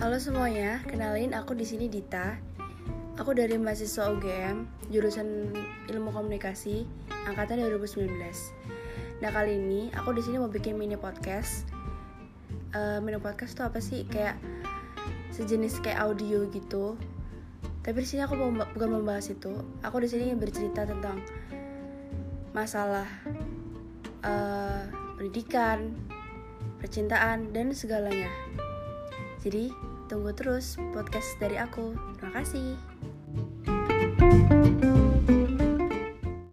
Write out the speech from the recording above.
Halo semuanya, kenalin aku di sini Dita. Aku dari mahasiswa UGM, jurusan Ilmu Komunikasi, angkatan 2019. Nah kali ini aku di sini mau bikin mini podcast. Uh, mini podcast tuh apa sih? Kayak sejenis kayak audio gitu. Tapi di sini aku mau, bukan membahas itu. Aku di sini bercerita tentang masalah uh, pendidikan, percintaan, dan segalanya. Jadi, tunggu terus podcast dari aku. Terima kasih.